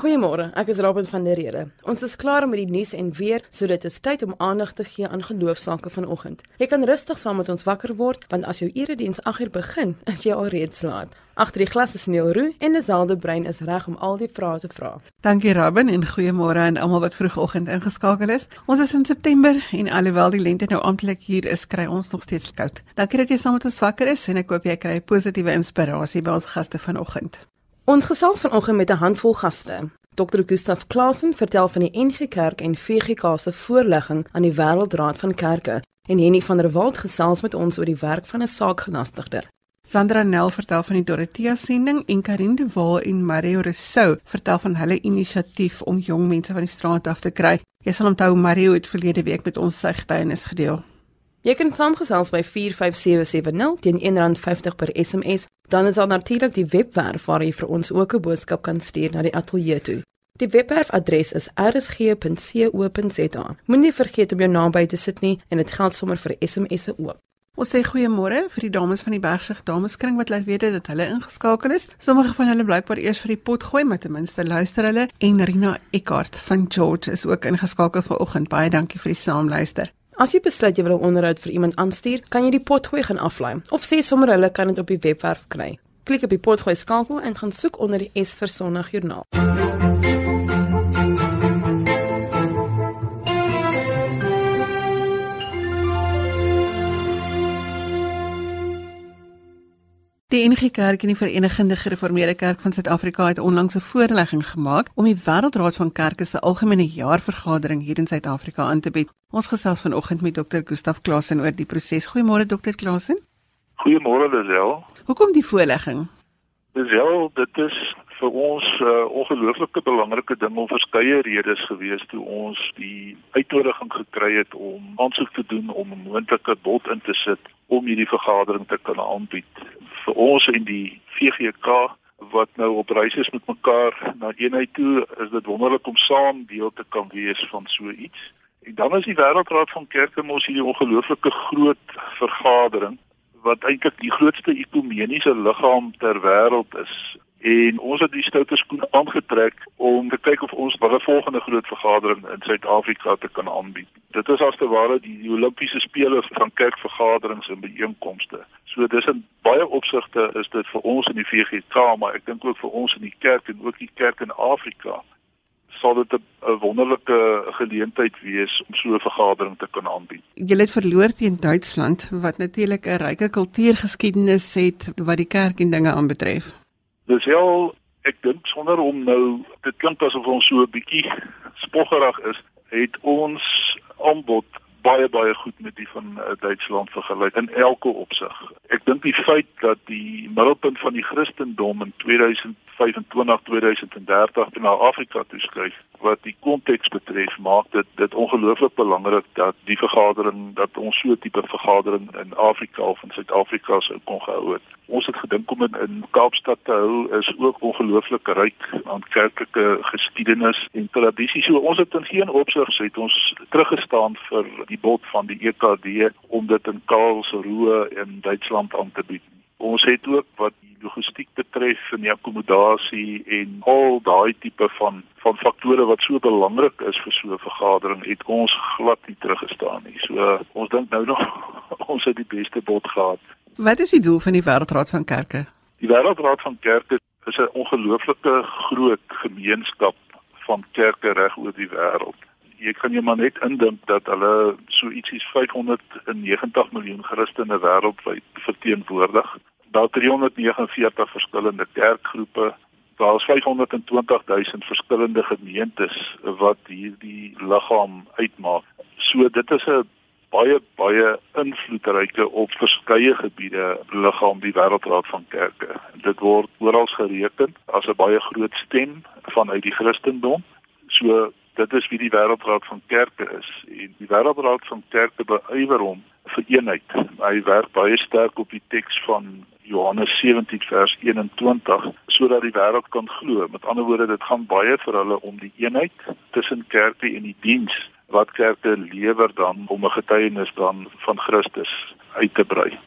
Goeiemôre, ek is Robin van der Rede. Ons is klaar met die nuus en weer, so dit is tyd om aandag te gee aan geloofsake vanoggend. Jy kan rustig saam met ons wakker word, want as jou erediens 8uur begin, is jy alreeds laat. Agter die glas is Neil Roo en Desalde Brein is reg om al die vrae te vra. Dankie Robin en goeiemôre aan almal wat vroegoggend ingeskakel is. Ons is in September en alhoewel die lente nou amptelik hier is, kry ons nog steeds koud. Dankie dat jy saam met ons wakker is en ek hoop jy kry positiewe inspirasie by ons gaste vanoggend. Ons gesels vanoggend met 'n handvol gaste. Dr. Gustaf Clausen vertel van die NG Kerk en VGK se voorlegging aan die Wêreldraad van Kerke en Henny van der Walt gesels met ons oor die werk van 'n saakgenastigder. Sandra Nel vertel van die Dorothea sending en Karin de Waal en Mario Rousseau vertel van hulle inisiatief om jong mense van die straat af te kry. Jy sal onthou Mario het verlede week met ons sy getuienis gedeel. Jy kan saamgesels by 45770 teen R1.50 per SMS. Dan is daar natuurlik die webwerf waar jy vir ons ook 'n boodskap kan stuur na die ateljee toe. Die webwerfadres is rsg.co.za. Moenie vergeet om jou naam by te sit nie en dit geld sommer vir SMS'e ook. Ons sê goeiemôre vir die dames van die Bergsig Dameskring wat laat weet dat hulle ingeskakel is. Sommige van hulle blykbaar eers vir die pot gooi, maar ten minste luister hulle. En Rina Eckart van George is ook ingeskakel vanoggend. Baie dankie vir die saamluister. As jy besluit jy wil 'n onderhoud vir iemand aanstuur, kan jy die potgooi gaan aflaai of sê sommer hulle kan dit op die webwerf kry. Klik op die potgooi skakel en gaan soek onder die S vir Sondagjoernaal. Die NG Kerk en die Verenigde Gereformeerde Kerk van Suid-Afrika het onlangs 'n voorlegging gemaak om die Wêreldraad van Kerke se algemene jaarvergadering hier in Suid-Afrika aan te bied. Ons gesels vanoggend met Dr. Gustaf Klasen oor die proses. Goeiemôre Dr. Klasen. Goeiemôre Lisel. Hoekom die voorlegging? Lisel, dit is vir ons 'n uh, ongelooflike belangrike ding om verskeie redes gewees toe ons die uitnodiging gekry het om aansoek te doen om 'n moontlike bod in te sit om hierdie vergadering te kan aanbied. Vir ons en die VGK wat nou op reis is met mekaar na eenheid toe, is dit wonderlik om saam deel te kan wees van so iets. En dan is die Wêreldraad van Kerke mos hierdie ongelooflike groot vergadering wat eintlik die grootste ekumeniese liggaam ter wêreld is en ons het die stoute skoen aangetrek om te kyk of ons by 'n volgende groot vergadering in Suid-Afrika te kan aanbied. Dit is as te ware die, die Olimpiese spele van kerkvergaderings en byeenkomste. So dis in baie opsigte is dit vir ons in die VGK, maar ek dink ook vir ons in die kerk en ook die kerk in Afrika sal dit 'n wonderlike geleentheid wees om so 'n vergadering te kan aanbied. Jy het verloor teen Duitsland wat natuurlik 'n ryke kultuurgeskiedenis het wat die kerk en dinge aanbetref. Dis heel ek dink sonder om nou dit klink asof ons so 'n bietjie spoggerig is, het ons aanbod baie baie goed met die van uh, Duitsland vergelyk in elke opsig. Ek dink die feit dat die middelpunt van die Christendom in 2025 2030 na Afrika toeskuif wat die konteks betref maak dit dit ongelooflik belangrik dat die vergadering dat ons so tipe vergadering in Afrika of in Suid-Afrika sou kon gehou het. Ons het gedink om dit in Kaapstad te hou is ook ongelooflik ryk aan kerklike geskiedenis en tradisie. So ons het in geen opsig sê ons teruggestaan vir die bod van die EKD om dit in Karlsruhe in Duitsland aan te bied. Ons het ook wat die logistiek betref en die akkommodasie en al daai tipe van van faktore wat so belangrik is vir so 'n vergadering het ons glad nie teruggestaan nie. So ons dink nou nog ons het die beste bod gehad. Wat is die doel van die Wêreldraad van Kerke? Die Wêreldraad van Kerke is 'n ongelooflike groot gemeenskap van kerke reg oor die wêreld jy kan jou maar net indink dat hulle so ietsie 590 miljoen Christene wêreldwyd verteenwoordig. Daar 349 verskillende kerkgroepe, daar is 520 000 verskillende gemeentes wat hierdie liggaam uitmaak. So dit is 'n baie baie invloedryke op verskeie gebiede liggaam die wêreldraad van kerke. Dit word oral gereken as 'n baie groot stem vanuit die Christendom. So dit is wie die wêreldraad van kerke is en die wêreldraad van kerke beywer hom vir eenheid. Hy werk baie sterk op die teks van Johannes 17 vers 21 sodat die wêreld kan glo. Met ander woorde, dit gaan baie vir hulle om die eenheid tussen kerke en die diens wat kerke lewer dan om 'n getuienis dan van Christus uit te brei.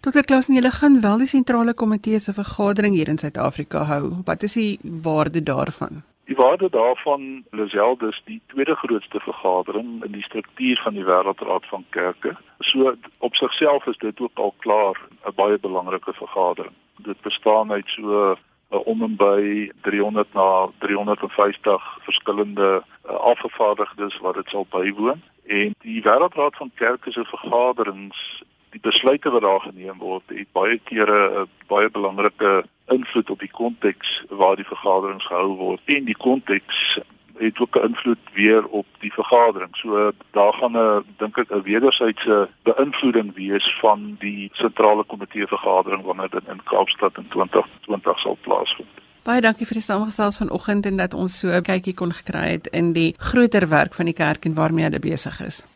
Dokter Klaus, jy gaan wel die sentrale komitee se vergadering hier in Suid-Afrika hou. Wat is die waarde daarvan? Die waarde daarvan Lisel dis die tweede grootste vergadering in die struktuur van die Wêreldraad van Kerke. So op sigself is dit ook al klaar 'n baie belangrike vergadering. Dit bestaan uit so uh, om en by 300 na 350 verskillende uh, afgevaardigdes wat dit sal bywoon en die wêreldraad van kerke se vergaderings die besluite wat daar geneem word het baie kere 'n uh, baie belangrike invloed op die konteks waar die vergaderings gehou word en die konteks het ook 'n invloed weer op die vergadering. So daar gaan 'n dink ek 'n wederwysige beïnvloeding wees van die sentrale komitee vergadering wanneer dit in Kaapstad in 2020 sal plaasvind. Baie dankie vir die samestelling vanoggend en dat ons so 'n kykie kon gekry het in die groter werk van die kerk en waarmee hulle besig is.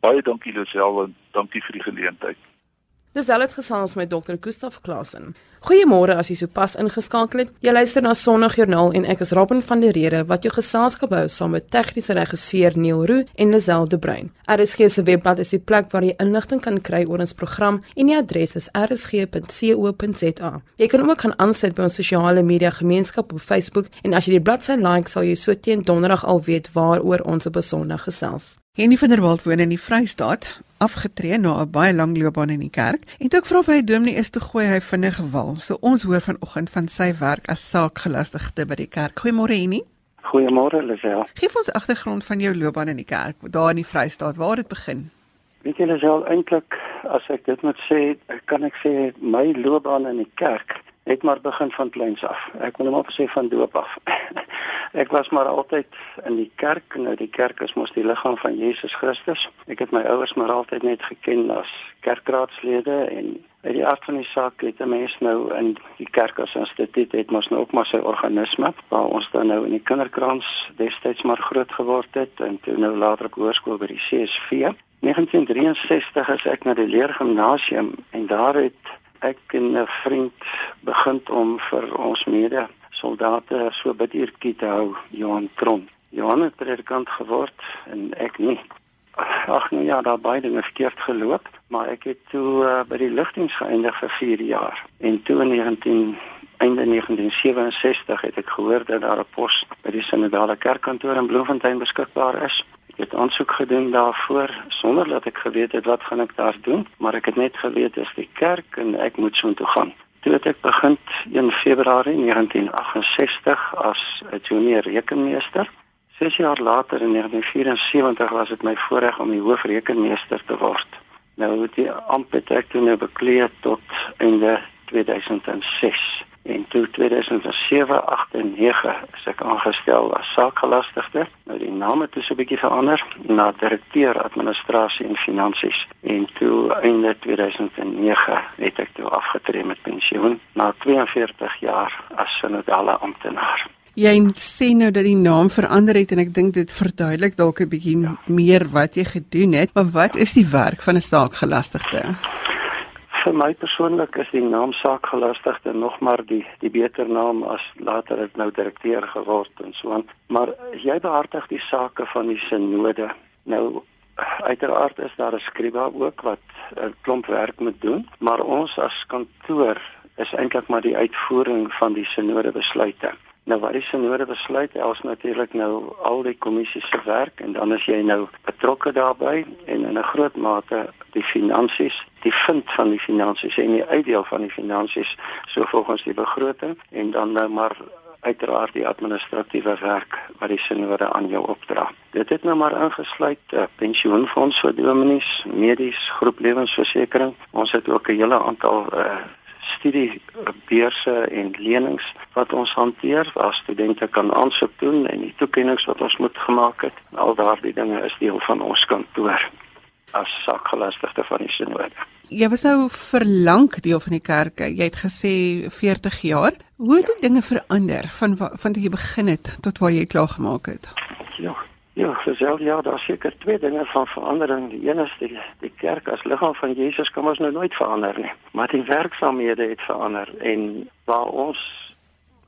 Baie dankie Lisel en dankie vir die geleentheid. Dis al het gesels met Dr. Gustaf Klasen. Goeiemôre as jy sopas ingeskakel het. Jy luister na Sondagjoernaal en ek is Robin van der Rede wat jou geselskap hou saam met tegniese regisseur Neil Roo en Lisel de Bruin. RSG se webblad is die plek waar jy inligting kan kry oor ons program en die adres is rsg.co.za. Jy kan ook gaan aansluit by ons sosiale media gemeenskap op Facebook en as jy die bladsy like sal jy so teen donderdag al weet waaroor ons op 'n Sondag gesels. Henny van der Walt woon in die Vrystaat, afgetree na 'n baie lang loopbaan in die kerk. En toe ek vra of hy dominee is, toe gooi hy vinnig gewal. So ons hoor vanoggend van sy werk as saakgelastigde by die kerk. Goeiemôre Henny. Goeiemôre Lisel. Geef ons agtergrond van jou loopbaan in die kerk, daar in die Vrystaat, waar het begin? Weet jy Lisel, eintlik as ek dit moet sê, kan ek sê my loopbaan in die kerk het maar begin van kleins af. Ek wil net maar sê van doop af. ek was maar altyd in die kerk. Nou die kerk is mos die liggaam van Jesus Christus. Ek het my ouers maar altyd net geken as kerkraadslede en uit die aard van die saak het 'n mens nou in die kerk as instituut het mos nou ook maar sy organisme waar ons dan nou in die kinderkrans destyds maar groot geword het en toe nou later op hoërskool by die CSV. 1963 is ek na die leergimnasium en daar het ek en 'n vriend begin om vir ons mede soldate so biduurtjie te hou Johan Tron. Johan het predikant geword en ek nie. Ag nee ja, daar baie dinge verkeerd geloop, maar ek het toe uh, by die lugdiens geëindig vir 4 jaar. En toe in 19 einde 1967 het ek gehoor dat daar 'n pos by die Sinodale Kerkkantoor in Bloemfontein beskikbaar is het aansoek gedoen daarvoor sonder dat ek geweet het wat gaan ek daar doen, maar ek het net geweet dis die kerk en ek moet soontoe gaan. Toe het ek begin in Februarie 1968 as 'n junior rekenmeester. 6 jaar later in 1974 was dit my voorreg om die hoofrekenmeester te word. Nou die ampt het ek toe nou bekleed tot einde 2006 en toe 2007 8 en 9 is ek aangestel as saakgelastigde nou die naam het so 'n bietjie verander na direkteur administrasie en finansies en toe einde 2009 het ek toe afgetree met pensioen na 42 jaar as sinodale amptenaar Jy sê nou dat die naam verander het en ek dink dit verduidelik dalk 'n bietjie ja. meer wat jy gedoen het, maar wat is die werk van 'n saakgelastigde? Vir my persoonlik is die naam saakgelastigde nog maar die die beter naam as later het nou direkteur geword en so aan. Maar jy behartig die sake van die sinode. Nou uiteraard is daar 'n skrywer ook wat 'n klomp werk moet doen, maar ons as kantoor is eintlik maar die uitvoering van die sinode besluite. Nou wat is nodige besluit? Els natuurlik nou al die kommissie se werk en dan is jy nou betrokke daarbey en in 'n groot mate die finansies, die vind van die finansies en die uitdeel van die finansies so volgens die begroting en dan nou maar uiteraard die administratiewe werk wat die sinode aan jou opdra. Dit het nou maar ingesluit uh, pensioenfonds vir dominees, medies, groep lewensversekering. Ons het ook 'n hele aantal uh, studiebeurse en lenings wat ons hanteer waar studente kan aansoek doen en die toekennings wat ons moet gemaak het. Al daardie dinge is deel van ons kantoor as sakgelastigde van die sinode. Jy was nou vir lank deel van die kerk. Jy het gesê 40 jaar. Hoe het die dinge verander van van toe jy begin het tot waar jy klaar gemaak het? Ja, Ja, gesels ja, daar seker twee dinge van verandering. Die een is die die kerk as liggaam van Jesus kan ons nou nooit verander nie, maar die werksaamhede het verander en waar ons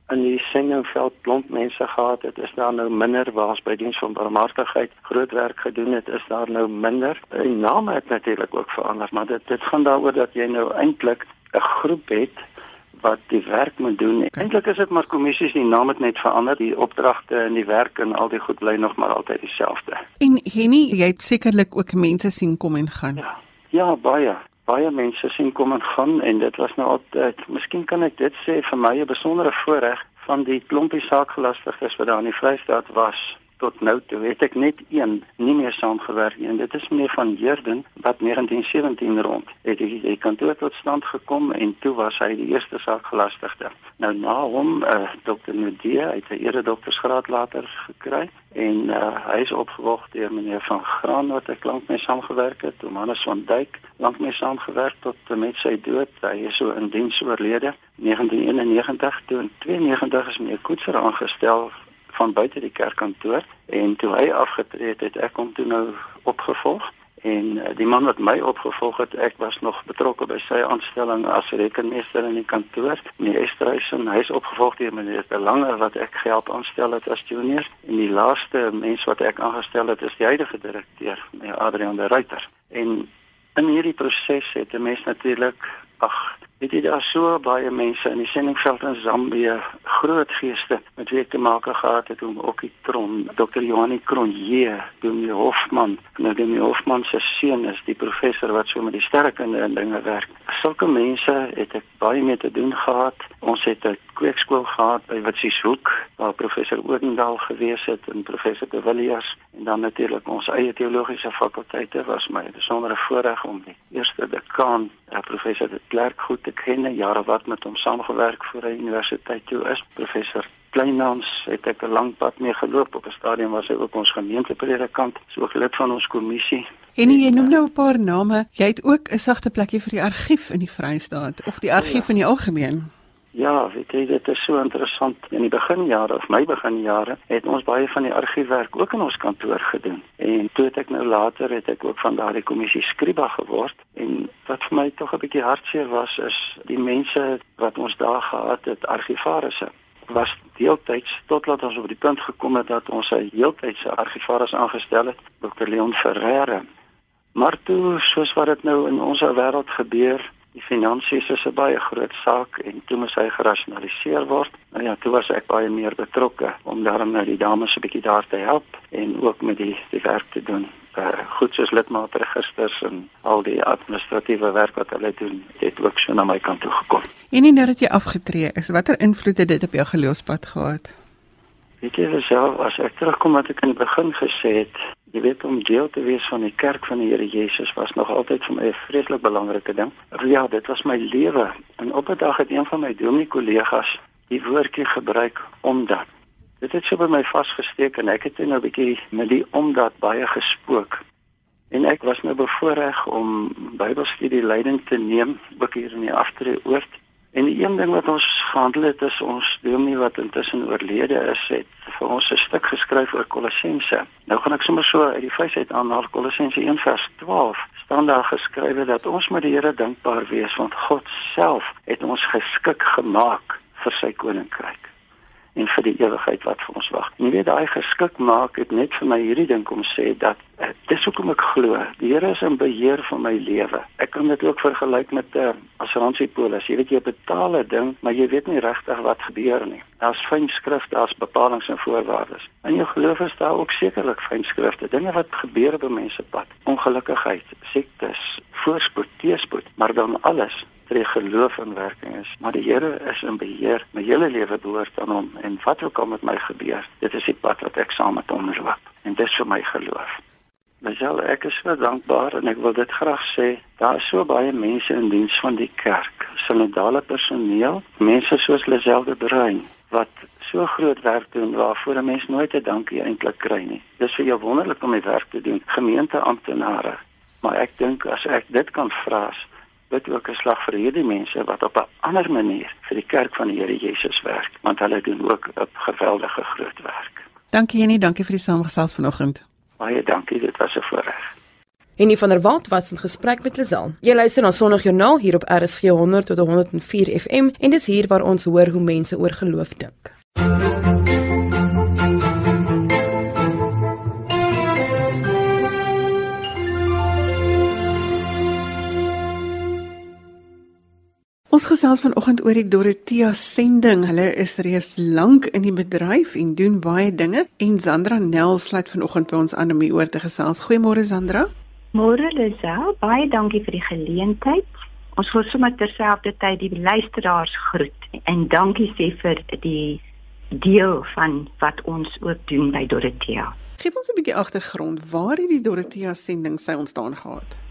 in die sendingveld klomp mense gehad het, is daar nou minder waar ons by diens van barmhartigheid groot werk gedoen het, is daar nou minder. Die name het natuurlik ook verander, maar dit dit gaan daaroor dat jy nou eintlik 'n groep het wat die werk moet doen. Eintlik is dit maar kommissies, die naam het net verander. Die opdragte en die werk en al die goed bly nog maar altyd dieselfde. En Henny, jy het sekerlik ook mense sien kom en gaan. Ja. Ja, baie baie mense sien kom en gaan en dit was nou altyd miskien kan ek dit sê vir my 'n besondere voorreg van die klompie saakgelastigdes wat daar in die Vrystaat was tot nou toe het ek net een nie meer saamgewerk nie. En dit is meneer van Heerden wat 1917 rond het hy die kantoor tot stand gekom en toe was hy die eerste saakgelastigde. Nou na hom uh, Dr. Nudie het 'n ere doktorsgraad later gekry en uh, hy is opgevolg deur meneer van Graan wat ek lank mee saamgewerk het Thomas van Duyk lank mee saamgewerk tot met sy dood. Hy is so in diens oorlede. 1991 toe in 92 is meneer Koetser aangestel van buite die kerkkantoor en toe hy afgetree het, het ek hom toe nou opgevolg en uh, die man wat my opgevolg het, ek was nog betrokke by sy aanstelling as rekenmeester in die kantoor. Meneer Estreisen, hy is opgevolg deur meneer De Lange wat ek gehelp aanstel het as junior en die laaste mens wat ek aangestel het is die huidige direkteur, meneer Adrian de Ruyter. En in hierdie proses het 'n mens natuurlik ag Dit het daar so baie mense in die sendingveld in Zambië, groot geeste met wie ek te maak gehad het, om ook die Tron, Dr. Johanie Kronje, Dominee Hofman, nou Dominee Hofman se seun is die professor wat so met die sterkende en dinge werk. Sulke mense het ek baie mee te doen gehad. Ons het 'n kweekskool gehad by Witsieshoek waar professor Odendaal gewees het en professor De Villiers en dan natuurlik ons eie teologiese fakulteite was my besondere voorreg om die eerste dekaan, eh, professor De Klerk goed te ken, jare wat met hom saamgewerk voor hy universiteit toe is. Professor Kleinans het ek 'n lang pad mee geloop op 'n stadium waar hy ook ons gemeentepredikant, so ook lid van ons kommissie. En jy noem nou 'n paar name. Jy het ook 'n sagte plekkie vir die argief in die Vrystaat of die argief ja. in die algemeen. Ja, weet jy, dit is so interessant. In die beginjare of my beginjare het ons baie van die argiefwerk ook in ons kantoor gedoen. En toe het ek nou later het ek ook van daardie kommissie skriba geword en wat vir my tog 'n bietjie hartseer was is die mense wat ons daar gehad het, argivarisse was deeltyds totdat ons op die punt gekom het dat ons 'n heeltydse argivaris aangestel het, Dr. Leon Ferreira. Maar toe soos wat dit nou in ons wêreld gebeur, die finansies is 'n baie groot saak en toe moet hy gerasionaliseer word. Nou ja, toe was ek baie meer betrokke om daarom nou die dames 'n bietjie daar te help en ook met die die werk te doen. Uh, goed soos lidmaatregisters en al die administratiewe werk wat hulle doen, het ook so na my kant toe gekom. En nie nou dat jy afgetree is, watter invloed het dit op jou geloofspad gehad? Weet jy self as ek terugkom wat ek in die begin gesê het, Jy weet om deel te wees van die kerk van die Here Jesus was nog altyd vir my 'n vreeslik belangrike ding. Ja, dit was my lewe. En op 'n dag het een van my dominee kollegas die woordjie gebruik omdat. Dit het so by my vasgesteek en ek het net nou 'n bietjie met die omdat baie gespook. En ek was nou bevoorreg om Bybelstudie leiding te neem ook hier in die aftree oort. En die een ding wat ons gehandel het is ons dominee wat intussen oorlede is, het vir ons 'n stuk geskryf oor Kolossense. Nou gaan ek sommer so uit die fees uit aanhaal Kolossense 1:12. staan daar geskrywe dat ons met die Here dankbaar wees want God self het ons geskik gemaak vir sy koninkryk en vir die ewigheid wat vir ons wag. Jy weet daai geskik maak het net vir my hierdie ding kom sê dat uh, dis hoekom ek glo. Die Here is in beheer van my lewe. Ek kan dit ook vergelyk met 'n uh, eh, assuransiepolis. Jy weet jy betaal 'n ding, maar jy weet nie regtig wat gebeur nie. Daar's fyn skrifte, daar's bepalinge en voorwaardes. In jou geloof is daar ook sekerlik fyn skrifte, dinge wat gebeur op mense pad. Ongelukkigheid, siektes, voorspoed, teëspoed, maar dan alles vir die geloof in werking is. Maar die Here is in beheer. My hele lewe behoort aan hom en wat ook al met my gebeur, dit is die pad wat ek saam met hom loop. En dis vir my geloof. Myself, ek is so dankbaar en ek wil dit graag sê, daar is so baie mense in diens van die kerk, synodale personeel, mense soos Liselde Bruin wat so groot werk doen waarvoor 'n mens nooit 'n dankie eintlik kry nie. Dis vir jou wonderlik om die werk te doen, gemeenteamptenare. Maar ek dink as ek dit kan vra, bid ook 'n slag vir hierdie mense wat op 'n ander manier vir die kerk van die Here Jesus werk, want hulle doen ook 'n geweldige groot werk. Dankie Jenny, dankie vir die saamgesels vanoggend. Baie dankie, dit was 'n voorreg. Enie van der Walt was in gesprek met Lisel. Jy luister na Sondagjoernaal hier op RSG 100 tot 104 FM en dis hier waar ons hoor hoe mense oor geloof dink. Gesels vanoggend oor die Dorothea sending. Hulle is reeds lank in die bedryf en doen baie dinge en Sandra Nel sluit vanoggend by ons aan om hieroor te gesels. Goeiemôre Sandra. Môre Lisel, baie dankie vir die geleentheid. Ons wil sommer terselfdertyd die luisteraars groet en dankie sê vir die deel van wat ons ook doen by Dorothea. Geef ons 'n bietjie agtergrond. Waar het die Dorothea sending sy ontstaan gehad?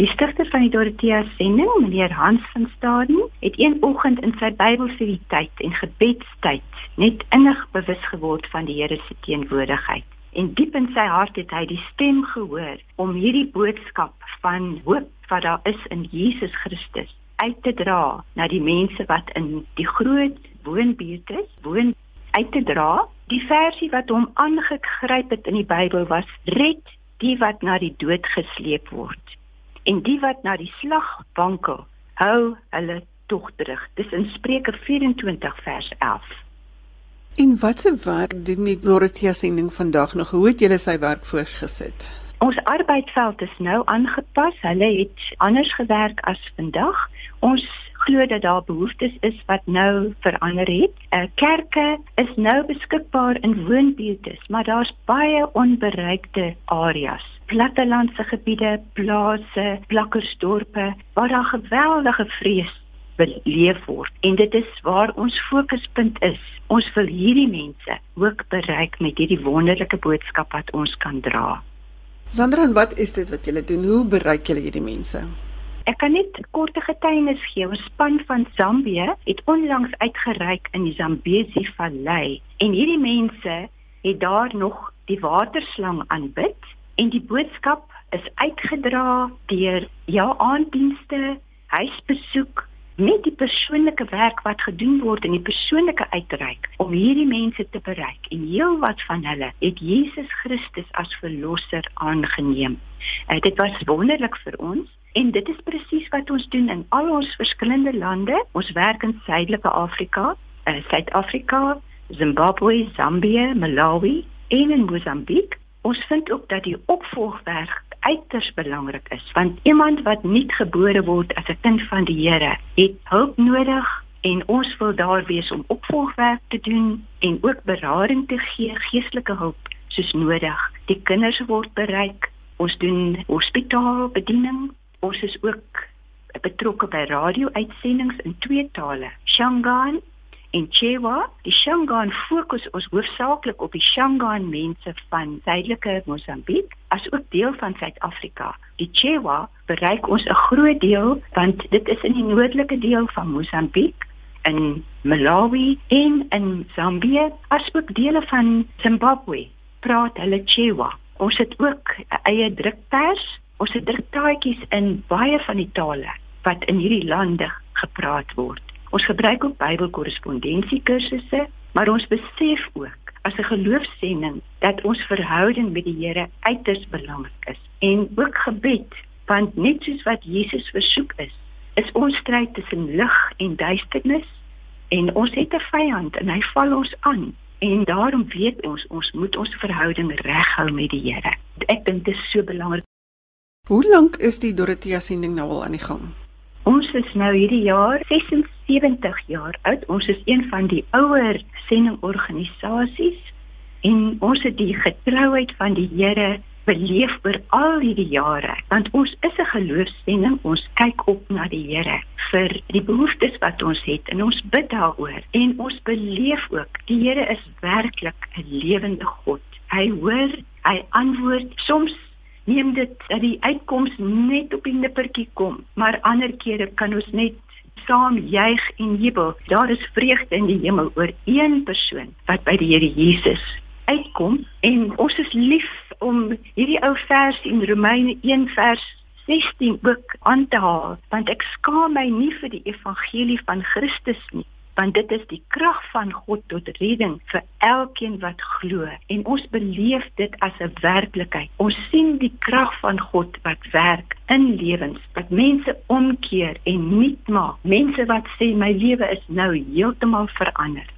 Die stigter van die Dorothea sending, meneer Hans van Staden, het een oggend in sy Bybelstudietyd en gebedstyd net innig bewus geword van die Here se teenwoordigheid. En diep in sy hart het hy die stem gehoor om hierdie boodskap van hoop wat daar is in Jesus Christus uit te dra na die mense wat in die groot woonbuurt is, woon uit te dra Die versie wat hom aangegryp het in die Bybel was: Red die wat na die dood gesleep word en die wat na die slag wankel, hou hulle tog terug. Dis in Spreuke 24 vers 11. En watse werk doen die Dorothea sending vandag nog? Hoe het julle sy werk voorgesit? Ons arbeidsveld is nou aangepas. Hulle het anders gewerk as vandag. Ons glo dat daar behoeftes is wat nou verander het. Uh, kerke is nou beskikbaar in woonbuurte, maar daar's baie onbereikte areas. Plattelandse gebiede, plase, plakkersdorpe waar daar geweldige vrees beleef word en dit is waar ons fokuspunt is. Ons wil hierdie mense ook bereik met hierdie wonderlike boodskap wat ons kan dra. Sandra, wat is dit wat julle doen? Hoe bereik julle hierdie mense? Ek kan net korte getuienis gee. Ons span van Zambië het onlangs uitgereik in die Zambesi Vallei en hierdie mense het daar nog die waterslang aanbid en die boodskap is uitgedra deur ja aanddienste, huisbesoek met die persoonlike werk wat gedoen word in die persoonlike uitreik om hierdie mense te bereik en heelwat van hulle het Jesus Christus as verlosser aangeneem. Uh, dit was wonderlik vir ons En dit is presies wat ons doen in al ons verskillende lande. Ons werk in Suidelike Afrika, uh, Suid-Afrika, Zimbabwe, Zambië, Malawi en in Mosambiek. Ons vind ook dat die opvolgwerk uiters belangrik is, want iemand wat nuut gebore word as 'n kind van die Here, het hulp nodig en ons wil daar wees om opvolgwerk te doen en ook berading te gee, geestelike hulp soos nodig. Die kinders word bereik. Ons doen hospitaalbediening ons is ook betrokke by radio-uitsendings in twee tale, Shangaan en Chewa. Die Shangaan fokus ons hoofsaaklik op die Shangaan mense van suidelike Mosambiek, asook deel van Suid-Afrika. Die Chewa bereik ons 'n groot deel want dit is in die noordelike deel van Mosambiek in Malawi en in Zambië, asook dele van Zimbabwe. Praat hulle Chewa. Ons het ook eie drukpers Ons het druktaatjies in baie van die tale wat in hierdie lande gepraat word. Ons gebruik ook Bybelkorrespondensie kursusse, maar ons besef ook as 'n geloofsending dat ons verhouding met die Here uiters belangrik is en ook gebed, want net soos wat Jesus versoek is, is ons stryd tussen lig en duisternis en ons het 'n vyand en hy val ons aan en daarom weet ons ons moet ons verhouding reghou met die Here. Ek dink dit is so belangrik Hoe lank is die Dorothea sending nou al aan die gang? Ons is nou hierdie jaar 76 jaar oud. Ons is een van die ouer sendingorganisasies en ons het die getrouheid van die Here beleef oor al hierdie jare. Want ons is 'n geloofsending. Ons kyk op na die Here vir die behoeftes wat ons het en ons bid daaroor. En ons beleef ook die Here is werklik 'n lewende God. Hy hoor, hy antwoord soms neem dit dat die uitkoms net op die nippertjie kom, maar ander kere kan ons net saam juig en jubel. Daar is vreugde in die hemel oor een persoon wat by die Here Jesus uitkom en ons is lief om hierdie ou vers in Romeine 1 vers 16 ook aan te haal want ek skaam my nie vir die evangelie van Christus nie want dit is die krag van God tot redding vir elkeen wat glo en ons beleef dit as 'n werklikheid. Ons sien die krag van God wat werk in lewens, wat mense omkeer en nuut maak. Mense wat sê my lewe is nou heeltemal verander.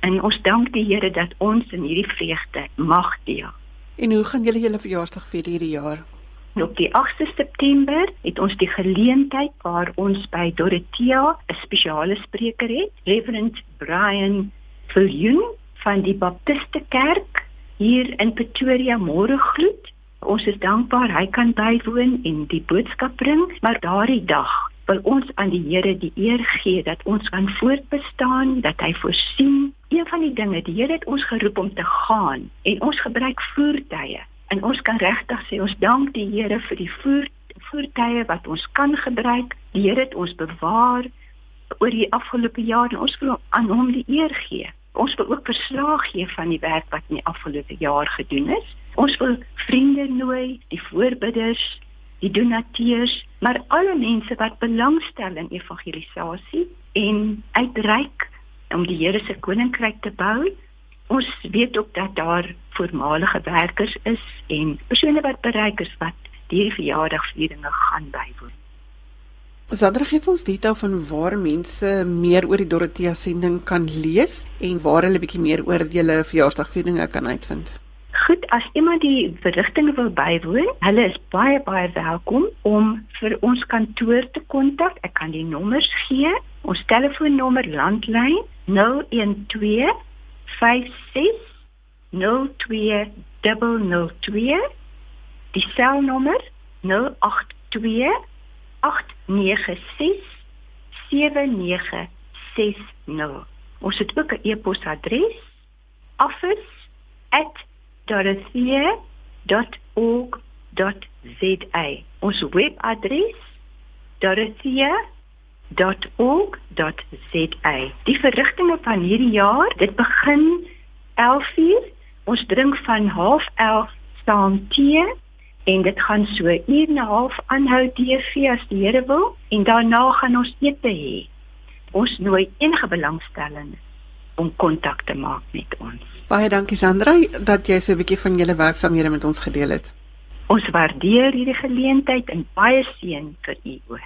En ons dank die Here dat ons in hierdie vreugde mag deel. En hoe gaan julle julle verjaarsdag vier hierdie jaar? Op die 8de September het ons die geleentheid waar ons by Dorothea 'n spesiale spreker het, Reverend Brian Viljoen van die Baptiste Kerk hier in Pretoria Môregloed. Ons is dankbaar hy kan bywoon en die boodskap bring, maar daardie dag wil ons aan die Here die eer gee dat ons kan voortbestaan, dat hy voorsien. Een van die dinge, die Here het ons geroep om te gaan en ons gebruik voertuie. En ons kan regtig sê ons dank die Here vir die voer, voertuie wat ons kan gebruik. Die Here het ons bewaar oor die afgelope jaar en ons wil aan hom die eer gee. Ons wil ook verslag gee van die werk wat in die afgelope jaar gedoen is. Ons wil vriende nooi, die voorbidders, die donateurs, maar alle mense wat belangstel in evangelisasie en uitreik om die Here se koninkryk te bou. Ons weet ook dat daar voormalige werkers is en persone wat bereik is wat die verjaardagvieringe gaan bywoon. Sandra gee ons detail van waar mense meer oor die Dorothea sending kan lees en waar hulle bietjie meer oor julle verjaarsdagvieringe kan uitvind. Goed, as iemand die verrigtinge wil bywoon, hulle is baie baie welkom om vir ons kantoor te kontak. Ek kan die nommers gee. Ons telefoonnommer landlyn 012 56 02002. Die selnommer 082 896 7960. Ons het ook 'n e-posadres office@ dorothea.org.za. Ons webadres dorothea.org.za. Die verrigtinge van hierdie jaar, dit begin 11:00. Ons drink van 11:30 saam tee en dit gaan so 'n uur en 'n half aanhou DV as die Here wil en daarna gaan ons ete hê. Ons nooi enige belangstellendes om kontak te maak met ons. Baie dankie Sandra dat jy so 'n bietjie van julle werksamehede met ons gedeel het. Ons waardeer hierdie geleentheid en baie seën vir u ook.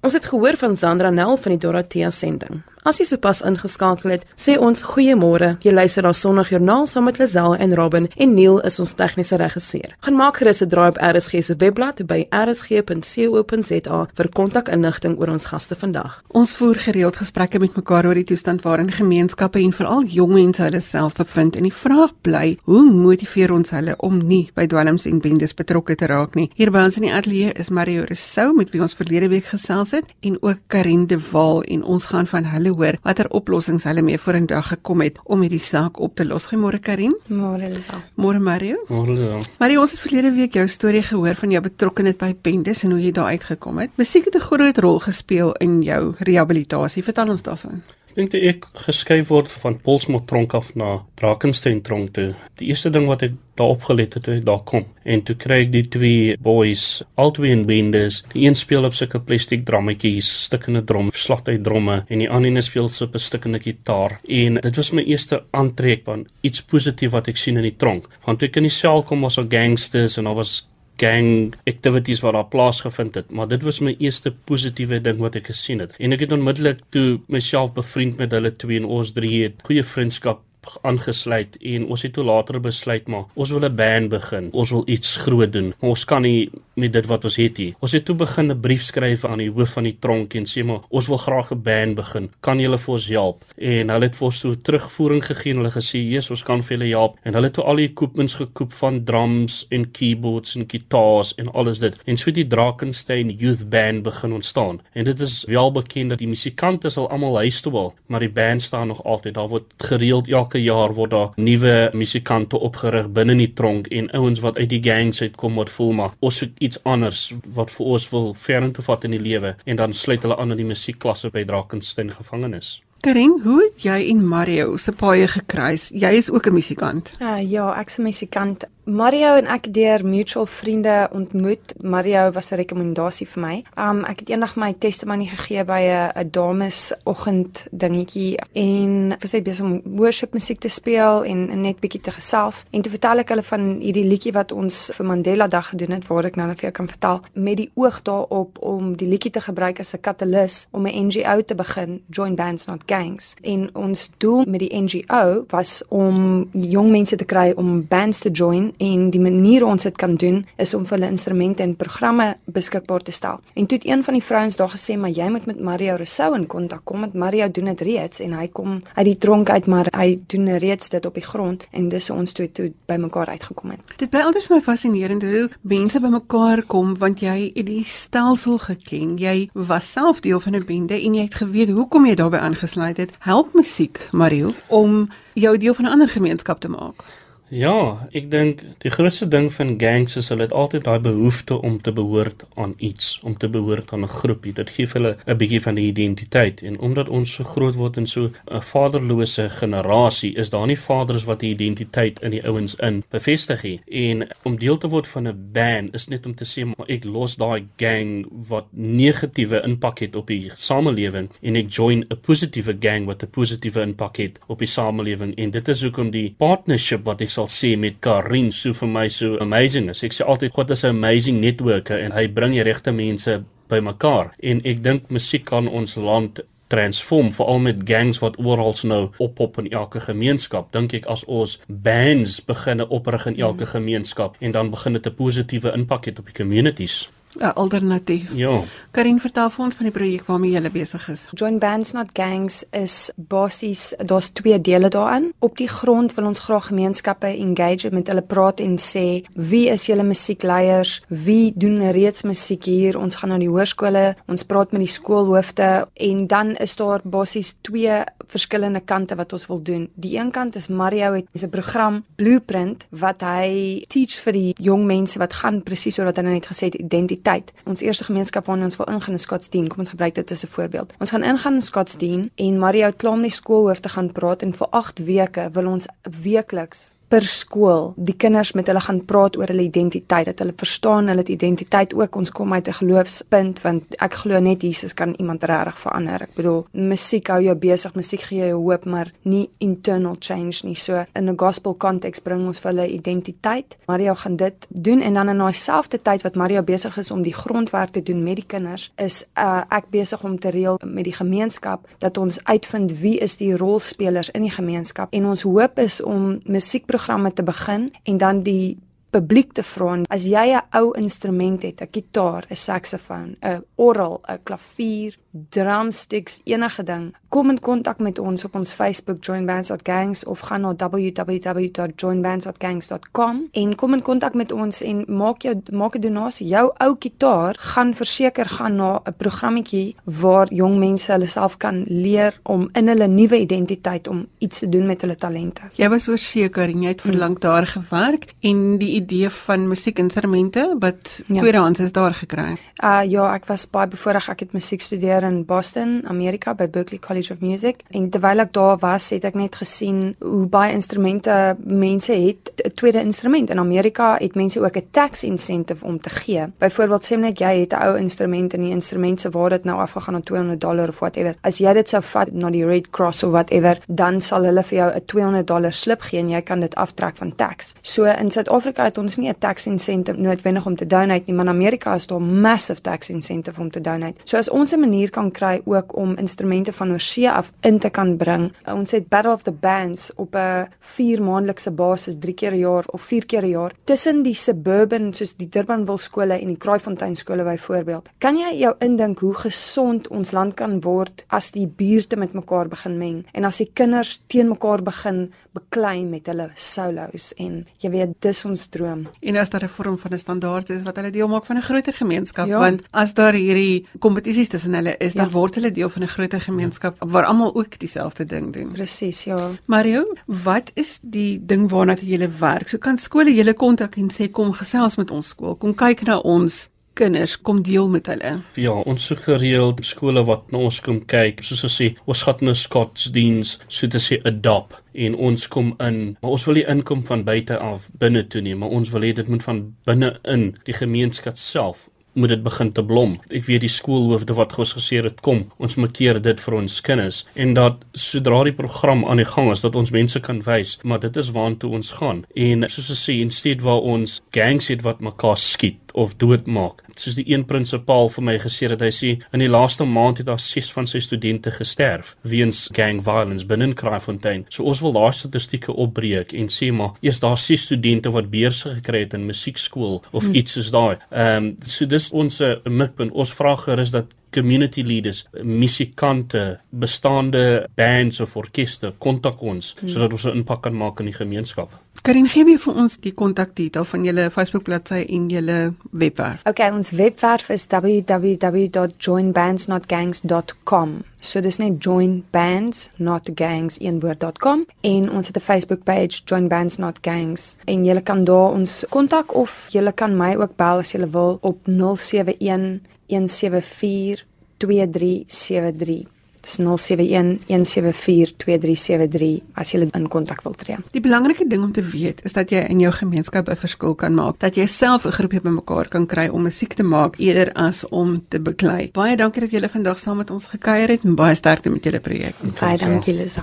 Ons het gehoor van Sandra Nel van die Dorothea sending. As jy sopas ingeskakel het, sê ons goeiemôre. Jy luister na Sondagjoernaal saam met Lazelle en Robin en Neil is ons tegniese regisseur. Gaan maak gerus 'n draai op RSG se webblad by rsg.co.za vir kontakinligting oor ons gaste vandag. Ons voer gereeld gesprekke met mekaar oor die toestand waarin gemeenskappe en veral jong mense hulle self bevind en die vraag bly, hoe motiveer ons hulle om nie by dwelms en bendes betrokke te raak nie? Hier by ons in die ateljee is Mario Rousseau met wie ons verlede week gesels het en ook Karin de Waal en ons gaan van hulle hulle hoor watter oplossings hulle mee vorendag gekom het om hierdie saak op te los. Goeiemôre Karin. Môre Lisa. Môre Mario. Môre Lisa. Mario, ons het verlede week jou storie gehoor van jou betrokkeheid by Pendes en hoe jy daar uitgekom het. Musiek het 'n groot rol gespeel in jou rehabilitasie. Vertel ons daarvan. Ek dink toe ek geskuif word van Polsmoor tronk af na Drakensberg tronk toe. Die eerste ding wat ek daar opgelet het toe ek daar kom en toe kry ek die twee boys, albei in bendes. Die een speel op sulke plastiek drammetjies, stukkende drom, slagtyd dromme en die ander een speel so 'n stukkende gitaar. En dit was my eerste aantrek van iets positief wat ek sien in die tronk. Want ek in die sel kom was al gangsters en daar was gang activities wat daar plaasgevind het, maar dit was my eerste positiewe ding wat ek gesien het. En ek het onmiddellik toe myself bevriend met hulle twee en ons drie het goeie vriendskap aangesluit en ons het toe later besluit maar ons wil 'n band begin. Ons wil iets groot doen. Maar ons kan nie met dit wat ons het nie. Ons het toe begin 'n brief skryf aan die hoof van die tronk en sê maar ons wil graag 'n band begin. Kan julle vir ons help? En hulle het vir ons toe terugvoering gegee en hulle gesê, "Jesus, ons kan vir julle help." En hulle het toe al die equipments gekoop van drums en keyboards en gitars en alles dit. En so het die Drakensberg Youth Band begin ontstaan. En dit is wel bekend dat die musikante sal almal huis toe wil, maar die band staan nog altyd. Daar word gereeld ja elke jaar word daar nuwe musikante opgerig binne die tronk en ouens wat uit die gangs uitkom wat voel maar ons soek iets anders wat vir ons wil vorentoe vat in die lewe en dan sluit hulle aan in die musiekklasse by Drakensberg gevangenis. Karin, hoe het jy en Mario se paie gekruis? Jy is ook 'n musikant. Uh, ja, ek's 'n musikant. Mario en ek deur mutual vriende ontmoet. Mario was 'n rekomendasie vir my. Um ek het eendag my testimonie gegee by 'n 'n dames oggend dingetjie en was net besig om worship musiek te speel en, en net bietjie te gesels. En toe vertel ek hulle van hierdie liedjie wat ons vir Mandela Dag gedoen het waar ek nou net vir jou kan vertel met die oog daarop om die liedjie te gebruik as 'n katalis om 'n NGO te begin, Join Bands Not Gangs. En ons doel met die NGO was om jong mense te kry om bands te join en die manier ons dit kan doen is om vir hulle instrumente en programme beskikbaar te stel. En toe het een van die vrouens daar gesê, "Maar jy moet met Mario Rousseau in kontak kom, want Mario doen dit reeds en hy kom uit die tronk uit, maar hy doen reeds dit op die grond en dis ons toe toe bymekaar uitgekom het." Dit bly altyd vir my fascinerend hoe mense bymekaar kom want jy het die stelsel geken. Jy was self deel van 'n bende en jy het geweet hoekom jy daarbey aangesluit het. Help musiek, Mario, om jou deel van 'n ander gemeenskap te maak. Ja, ek dink die grootste ding van gangs is hulle het altyd daai behoefte om te behoort aan iets, om te behoort aan 'n groepie. Dit gee hulle 'n bietjie van die identiteit en omdat ons so groot word in so 'n vaderlose generasie, is daar nie vaders wat die identiteit in die ouens in bevestig nie. En om deel te word van 'n band is net om te sê maar ek los daai gang wat negatiewe impak het op die samelewing en ek join 'n positiewe gang wat 'n positiewe impak het op die samelewing en dit is hoekom die partnership wat ek sal sê met Karin so vir my so amazing is. Ek sê altyd God is 'n amazing networker en hy bring die regte mense bymekaar. En ek dink musiek kan ons land transform veral met gangs wat oral nou oppop in elke gemeenskap. Dink ek as ons bands begine oprig in elke mm. gemeenskap en dan begin dit 'n positiewe impak hê op die communities. 'n alternatief. Ja. Karin vertel vir ons van die projek waarmee jy besig is. Join Bands Not Gangs is basies daar's twee dele daarin. Op die grond wil ons graag gemeenskappe engage met hulle praat en sê wie is julle musiekleiers? Wie doen reeds musiek hier? Ons gaan na die hoërskole, ons praat met die skoolhoofde en dan is daar basies twee verskillende kante wat ons wil doen. Die een kant is Mario het 'n program Blueprint wat hy teach vir die jong mense wat gaan presies soos wat hy net gesê het identiteit. Ons eerste gemeenskap waarna ons wil ingaan is Scottsdien. Kom ons gebruik dit as 'n voorbeeld. Ons gaan ingaan in Scottsdien en Mario klaar met die skoolhoofde gaan praat en vir 8 weke wil ons weekliks per skool. Die kinders met hulle gaan praat oor hulle identiteit dat hulle verstaan hulle identiteit ook. Ons kom uit 'n geloofspunt want ek glo net Jesus kan iemand regtig verander. Ek bedoel musiek hou jou besig musiek gee jou hoop maar nie internal change nie. So in 'n gospel konteks bring ons vir hulle identiteit. Mario gaan dit doen en dan in daai selfde tyd wat Mario besig is om die grondwerk te doen met die kinders is uh, ek besig om te reël met die gemeenskap dat ons uitvind wie is die rolspelers in die gemeenskap. En ons hoop is om musiek programme te begin en dan die publiek te vra as jy 'n ou instrument het, 'n gitaar, 'n saksofoon, 'n orgel, 'n klavier, drumsticks, enige ding, kom in kontak met ons op ons Facebook joinbands.gangs of gaan na www.joinbands.gangs.com en kom in kontak met ons en maak jou maak 'n donasie. Jou ou gitaar gaan verseker gaan na 'n programmetjie waar jong mense hulle self kan leer om in hulle nuwe identiteit om iets te doen met hulle talente. Jy was oorseker en jy het vir lank daar gewerk en die idee van musiekinstrumente wat ja. tweedehands is daar gekry. Uh ja, ek was baie bevoorreg ek het musiek studeer studeer in Boston, Amerika by Berklee College of Music en terwyl ek daar was, het ek net gesien hoe baie instrumente mense het 'n tweede instrument. In Amerika het mense ook 'n tax incentive om te gee. Byvoorbeeld sê net jy het 'n ou instrument en die instrument se waarde het nou afgegaan na 200 dollar of whatever. As jy dit sou vat na die Red Cross of whatever, dan sal hulle vir jou 'n 200 dollar slip gee en jy kan dit aftrek van tax. So in Suid-Afrika het ons nie 'n tax incentive noodwendig om te donate nie, maar in Amerika is daar massive tax incentive om te donate. So as ons 'n manier kan kry ook om instrumente van oorsee af in te kan bring. Ons het Battle of the Bands op 'n 4 maandelikse basis 3 keer 'n jaar of 4 keer 'n jaar tussen die suburban soos die Durbanville skole en die Kraaifontein skole byvoorbeeld. Kan jy jou indink hoe gesond ons land kan word as die buurte met mekaar begin meng en as die kinders teen mekaar begin beklei met hulle solos en jy weet dis ons droom. En as daar 'n vorm van 'n standaard is wat hulle deel maak van 'n groter gemeenskap ja. want as daar hierdie kompetisies tussen hulle is dan ja. word hulle deel van 'n groter gemeenskap waar almal ook dieselfde ding doen. Presies, ja. Mario, wat is die ding waarna jy werk? So kan skole julle kontak en sê kom gesels met ons skool. Kom kyk na ons kinders kom deel met hulle. Ja, ons soek gereeld skole wat na ons kom kyk. Soos ons sê, ons gaan nou Scotsdiens, so dit sê adopt en ons kom in. Maar ons wil nie inkom van buite af binne toe nie, maar ons wil hê dit moet van binne in die gemeenskap self moet dit begin te blom. Ek weet die skoolhoofde wat gous gesê het kom, ons markeer dit vir ons kinders en dat sodra die program aan die gang is dat ons mense kan wys, maar dit is waantoe ons gaan. En soos ek sê, instead waar ons gangs het wat mekaar skiet of doodmaak. Soos die een prinsipaal vir my gesê het, hy sê in die laaste maand het daar 6 van sy studente gesterf weens gang violence binne Kraaifontein. So ons wil daai statistieke opbreek en sê maar eers daar 6 studente wat beurse gekry het in musiekskool of hmm. iets soos daai. Ehm um, so dis ons uh, mikpunt. Ons vra gerus dat community leaders, musikante, bestaande bands of orkeste kontak ons hmm. sodat ons 'n impak kan maak in die gemeenskap. Karin, gee weer vir ons die kontakdetail van julle Facebook bladsy en julle webwerf. Okay, ons webwerf is www.joinbandsnotgangs.com. So dis net joinbandsnotgangs.com en ons het 'n Facebook page Join Bands Not Gangs en julle kan daar ons kontak of julle kan my ook bel as julle wil op 071 174 2373. Dis 0711742373 as jy in kontak wil tree. Die belangrike ding om te weet is dat jy in jou gemeenskap 'n verskil kan maak, dat jy self 'n groepie bymekaar kan kry om musiek te maak eerder as om te beklei. Baie dankie dat julle vandag saam met ons gekuier het en baie sterkte met julle projek. Baie dankie Lisa.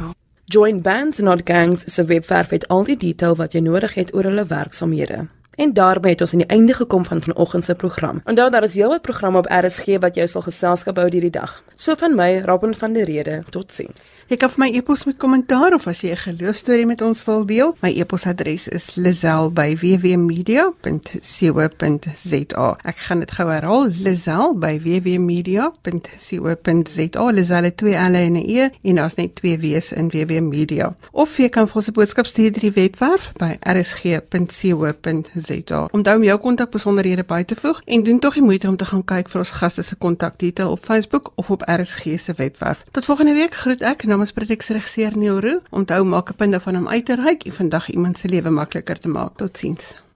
Join Bands Not Gangs se webwerf het al die detail wat jy nodig het oor hulle werksamehede. En daarmee het ons aan die einde gekom van vanoggend se program. Onthou daar is heelwat programme op RSG wat jou sal geselskap hou hierdie dag. So van my, Robin van der Rede, totsiens. Jy kan vir my e-pos met kommentaar of as jy 'n geloostorie met ons wil deel, my e-posadres is lizel@wwmedia.co.za. Ek gaan dit gou herhaal, lizel@wwmedia.co.za. Lizel het twee L'e en 'n E en daar's net twee W's in WW Media. Of jy kan vir ons 'n boodskap stuur deur die webwerf by rsg.co.za. ZA. Onthou om jou kontakbesonderhede by te voeg en doen tog die moeite om te gaan kyk vir ons gaste se kontakdetail op Facebook of op RSG se webwerf. Tot volgende week groet ek namens produksieregisseur Neil Roo. Onthou maak 'n punt daarvan om uit te reik en vandag iemand se lewe makliker te maak. Totsiens.